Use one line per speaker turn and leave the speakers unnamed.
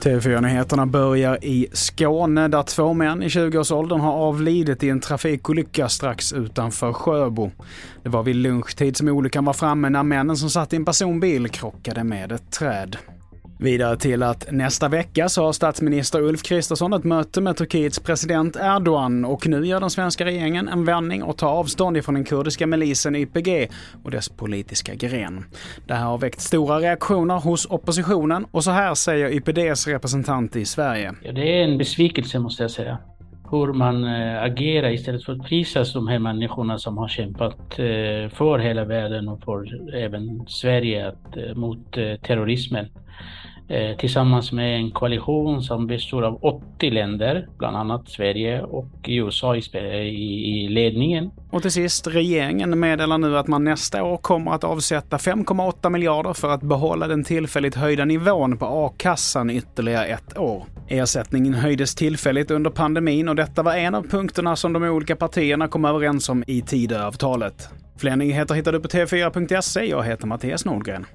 TV4-nyheterna börjar i Skåne där två män i 20-årsåldern har avlidit i en trafikolycka strax utanför Sjöbo. Det var vid lunchtid som olyckan var framme när männen som satt i en personbil krockade med ett träd. Vidare till att nästa vecka så har statsminister Ulf Kristersson ett möte med Turkiets president Erdogan och nu gör den svenska regeringen en vändning och tar avstånd ifrån den kurdiska milisen YPG och dess politiska gren. Det här har väckt stora reaktioner hos oppositionen och så här säger YPDs representant i Sverige.
Ja, det är en besvikelse måste jag säga hur man eh, agerar istället för att prisa de här människorna som har kämpat eh, för hela världen och för även Sverige eh, mot terrorismen. Eh, tillsammans med en koalition som består av 80 länder, bland annat Sverige och USA i ledningen.
Och till sist, regeringen meddelar nu att man nästa år kommer att avsätta 5,8 miljarder för att behålla den tillfälligt höjda nivån på a-kassan ytterligare ett år. Ersättningen höjdes tillfälligt under pandemin och detta var en av punkterna som de olika partierna kom överens om i Tidöavtalet. Fler nyheter hittar du på tv4.se. Jag heter Mattias Nordgren.